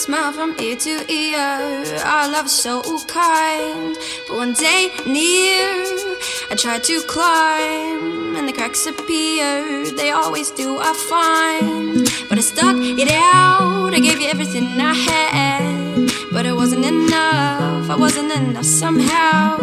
Smile from ear to ear. Our love so kind. But one day near, I tried to climb, and the cracks appeared. They always do, I find. But I stuck it out. I gave you everything I had. But it wasn't enough. I wasn't enough somehow.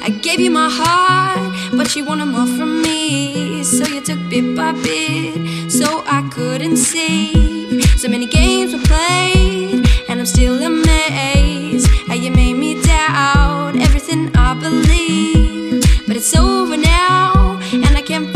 I gave you my heart, but you wanted more from me. So you took bit by bit, so I couldn't see. So many games were played, and I'm still amazed how you made me doubt everything I believe. But it's over now, and I can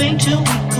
something to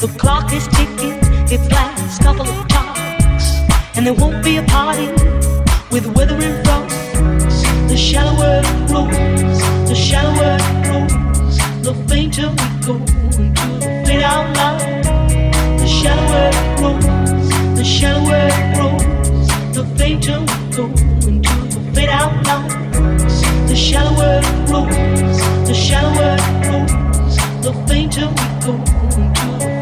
The clock is ticking, it flags a couple of times. And there won't be a party with withering frost. The shallower it grows, the shallower it grows, the fainter we go into the fade out line. The shallower it grows, the shallower it grows, the fainter we go into the fade out line. The shallower it grows, the shallower it grows, the fainter we go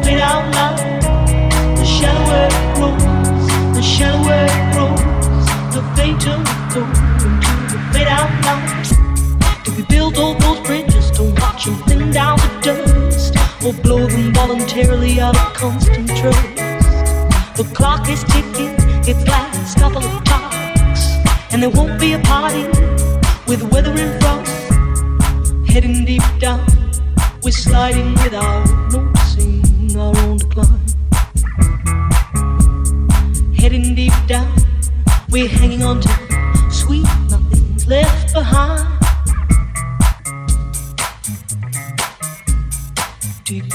without love. The shadow grows, the shadow grows, the fainter it into the fade out love. Do we build all those bridges to watch them thin down to dust, or blow them voluntarily out of constant trust? The clock is ticking, its last couple of talks, and there won't be a party with weather and frost. Heading deep down, we're sliding without no our own decline. Heading deep down, we're hanging on to sweet nothings left behind. Deep